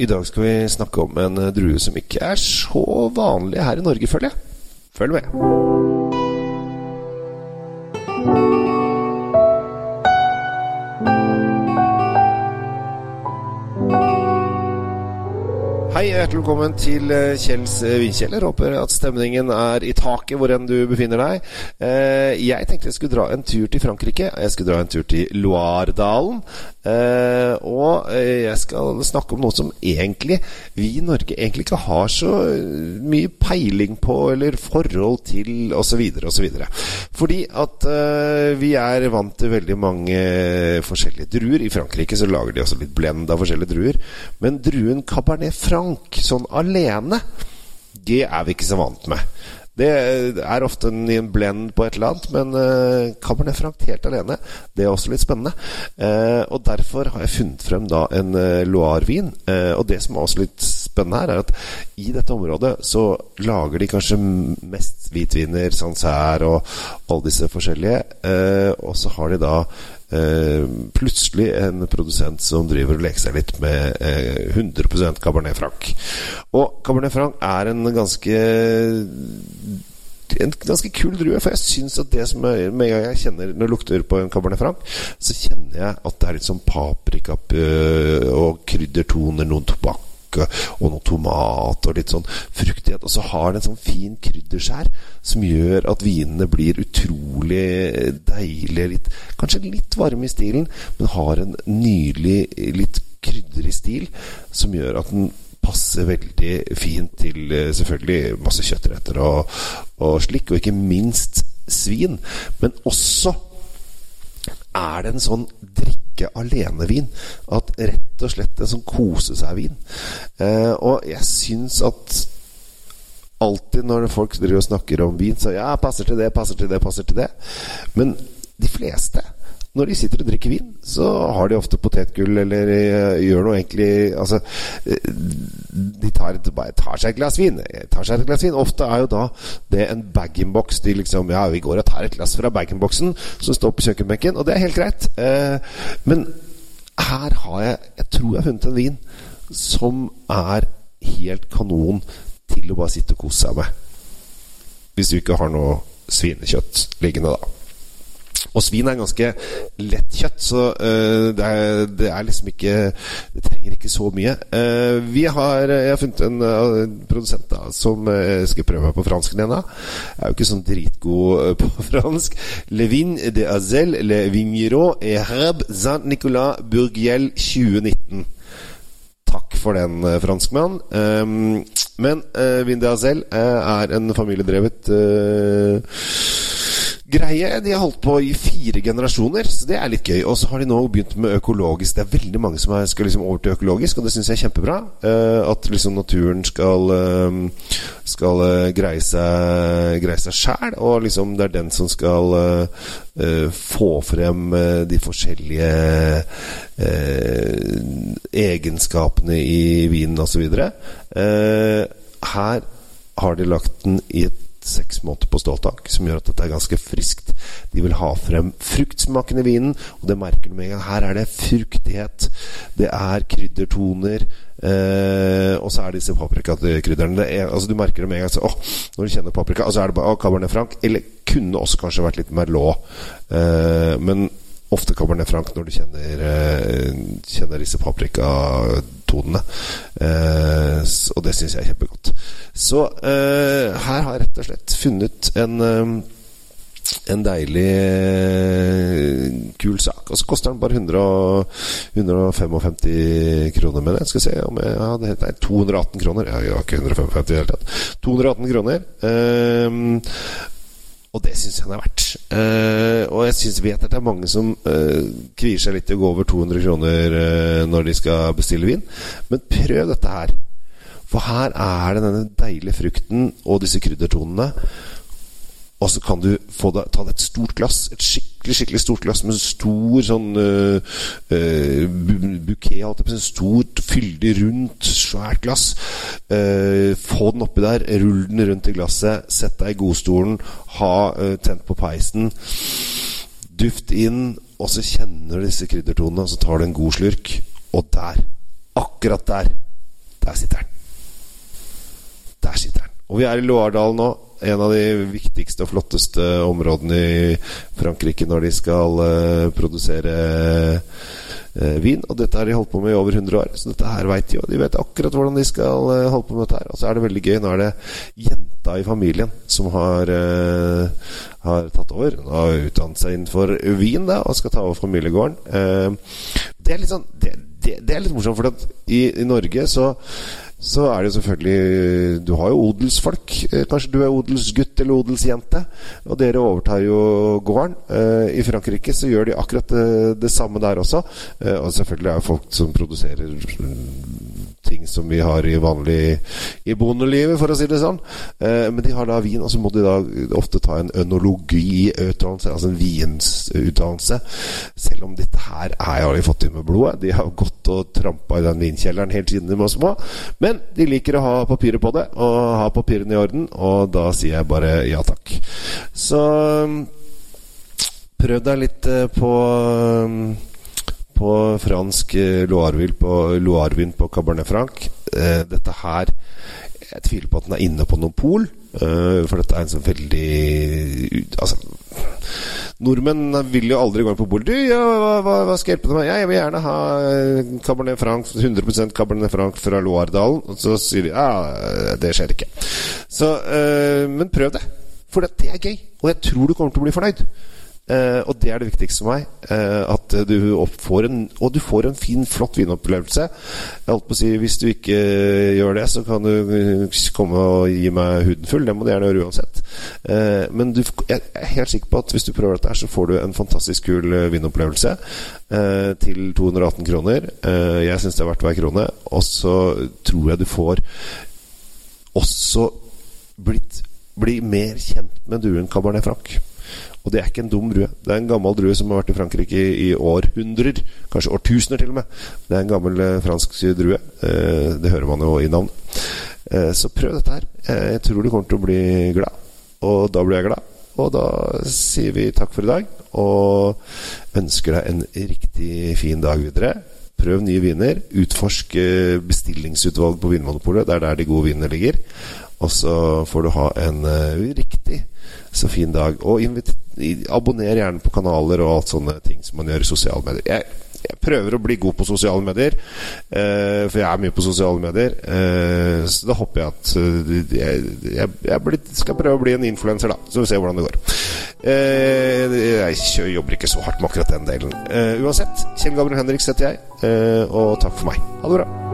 I dag skal vi snakke om en eh, drue som ikke er så vanlig her i Norge, føler jeg. Følg med. Hei, hjertelig velkommen til eh, Kjells eh, vinkjeller. Håper at stemningen er i taket hvor enn du befinner deg. Jeg tenkte jeg skulle dra en tur til Frankrike. Jeg skulle dra en tur til Loiredalen. Eh, Og eh, jeg skal snakke om noe som egentlig vi i Norge egentlig ikke har så mye peiling på eller forhold til osv. osv. Fordi at eh, vi er vant til veldig mange forskjellige druer. I Frankrike så lager de også litt blend av forskjellige druer. Men druen Cabernet Franc sånn alene, det er vi ikke så vant med. Det er ofte en blend på et eller annet, men uh, Cabernet Franc helt alene, det er også litt spennende. Uh, og derfor har jeg funnet frem da en uh, Loire-vin. Uh, og det som er også litt spennende her, er at i dette området så lager de kanskje mest hvitviner, Sancerre og alle disse forskjellige. Og så har de da plutselig en produsent som driver og leker seg litt med eh, 100% Cabernet Franc. Og Cabernet Franc er en ganske en ganske kul drue, for jeg syns at det som er, med en gang jeg kjenner Når jeg lukter på en Cabernet Franc, så kjenner jeg at det er litt sånn paprika øh, og kryddertoner, noen tobakk og noe tomat og litt sånn fruktighet. Og så har det en sånn fin krydderskjær som gjør at vinene blir utrolig deilige. Litt, kanskje litt varme i stilen, men har en nydelig, litt krydderig stil som gjør at den passer veldig fint til selvfølgelig masse kjøttretter og, og slik, og ikke minst svin. Men også er det en sånn drikke alene-vin. At rett og slett en sånn kose seg-vin. Eh, og jeg syns at alltid når folk driver og snakker om vin, så ja, passer til det, passer til det, passer til det. Men de fleste når de sitter og drikker vin, så har de ofte potetgull eller uh, gjør noe egentlig Altså De tar, tar, seg et glass vin. Tar seg et glass vin. Ofte er jo da det en bag-in-box. De liksom Ja, vi går og tar et glass fra bag-in-boxen som står på kjøkkenbenken, og det er helt greit. Men her har jeg Jeg tror jeg har funnet en vin som er helt kanon til å bare sitte og kose seg med. Hvis du ikke har noe svinekjøtt liggende, da. Og svin er ganske lett kjøtt, så uh, det, er, det, er, liksom ikke Det trenger ikke så mye. Uh, vi har, jeg har funnet en uh, produsent da som skal prøve meg på fransken igjen. Jeg er jo ikke sånn dritgod på fransk. Levin de Azel Le Vigneron et Herbe Saint-Nicolas Burgiel 2019. Takk for den, franskmann. Um, men uh, Vin de Azel er en familiedrevet greie. De har holdt på i fire generasjoner, så det er litt gøy. Og så har de nå begynt med økologisk. Det er veldig mange som skal liksom over til økologisk, og det syns jeg er kjempebra. Uh, at liksom naturen skal, uh, skal uh, greie seg greie seg sjæl, og liksom det er den som skal få frem de forskjellige egenskapene i vinen osv. Uh, her har de lagt den i et seks måneder på ståltak, som gjør at dette er ganske friskt. De vil ha frem fruktsmaken i vinen, og det merker du med en gang. Her er det fruktighet, det er kryddertoner, eh, og så er disse paprikakrydderne altså Du merker det med en gang. Så, åh, når du kjenner paprika, og så er det bare å, Cabernet Franc. Eller kunne også kanskje vært litt Merlot. Eh, men ofte Cabernet Franc når du kjenner, eh, kjenner disse paprikatonene. Eh, og det syns jeg er kjempegodt. Så eh, her har jeg rett og slett funnet en eh, en deilig kul sak. Og så koster den bare 100, 155 kroner, med jeg. Skal se om jeg, ja, det heter 218 kroner. Jeg ikke 155 i det hele tatt. 218 kroner. Um, og det syns jeg den er verdt. Uh, og jeg synes, vet at det er mange som uh, kvier seg litt til å gå over 200 kroner uh, når de skal bestille vin. Men prøv dette her. For her er det denne deilige frukten og disse kryddertonene. Og så kan du det, ta det et stort glass, et skikkelig skikkelig stort glass med en stor sånn uh, uh, bukett, alt det. Stort, fyldig, rundt, svært glass. Uh, få den oppi der, rull den rundt i glasset, sett deg i godstolen, ha tent på peisen. Duft inn, og så kjenner du disse kryddertonene, og så tar du en god slurk. Og der, akkurat der, Der sitter den. Og vi er i Loardal nå. En av de viktigste og flotteste områdene i Frankrike når de skal uh, produsere uh, vin. Og dette har de holdt på med i over 100 år, så dette her vet de jo. De vet akkurat hvordan de skal uh, holde på med dette her. Og så er det veldig gøy. Nå er det jenta i familien som har, har tatt over. Hun har utdannet seg innenfor vin da, og skal ta over familiegården. det er litt sånn det, det, det er litt morsomt, for i, i Norge så så er det selvfølgelig Du har jo odelsfolk. Eh, kanskje du er odelsgutt eller odelsjente. Og dere overtar jo gården. Eh, I Frankrike så gjør de akkurat det, det samme der også. Eh, og selvfølgelig er det folk som produserer ting som vi har i vanlig i bondelivet, for å si det sånn. Eh, men de har da vin, og så må de da ofte ta en ønologiutdannelse, altså en vinsutdannelse. Selv om dette her er jo de fått inn med blodet. De har gått og trampa i den vinkjelleren helt siden de var små. Men de liker å ha papiret på det, og ha papirene i orden, og da sier jeg bare ja takk. Så prøv deg litt eh, på på fransk eh, på, Loirevin på Cabernet Franc. Eh, dette her Jeg tviler på at den er inne på noen pol. Uh, for dette er en sånn veldig Altså Nordmenn vil jo aldri gå inn på bordet. Du, ja, hva, hva, hva, skal hjelpe deg med? Jeg vil gjerne ha Cabernet Franc, 100% Cabernet Franc fra Loiredalen. Og så sier de ja, det skjer ikke. Så, uh, men prøv det. For det er gøy. Og jeg tror du kommer til å bli fornøyd. Uh, og det er det viktigste for meg. Uh, at du får en Og du får en fin, flott vinopplevelse. Jeg holdt på å si Hvis du ikke gjør det, så kan du komme og gi meg huden full. Det må du gjerne gjøre uansett. Uh, men du, jeg er helt sikker på at hvis du prøver dette her, så får du en fantastisk kul vinopplevelse til 218 kroner. jeg syns det er verdt hver krone. Og så tror jeg du får også blitt bli mer kjent med duen Cabernet Franc. Og det er ikke en dum drue. Det er en gammel drue som har vært i Frankrike i, århundrer. Kanskje årtusener, til og med. Det er en gammel eh, fransk drue. Eh, det hører man jo i navn. Eh, så prøv dette her. Jeg tror du kommer til å bli glad. Og da blir jeg glad. Og da sier vi takk for i dag, og ønsker deg en riktig fin dag videre. Prøv nye viner. Utforsk bestillingsutvalg på Vinmonopolet. Det er der de gode vinene ligger. Og så får du ha en uh, riktig så fin dag. Og abonner gjerne på kanaler og alt sånne ting som man gjør i sosiale medier. Jeg, jeg prøver å bli god på sosiale medier, uh, for jeg er mye på sosiale medier. Uh, så da håper jeg at jeg, jeg, jeg blir, skal prøve å bli en influenser, da. Så vi ser hvordan det går. jeg jobber ikke så hardt med akkurat den delen. uansett, Kjell Gabriel Henriks heter jeg, og takk for meg. Ha det bra.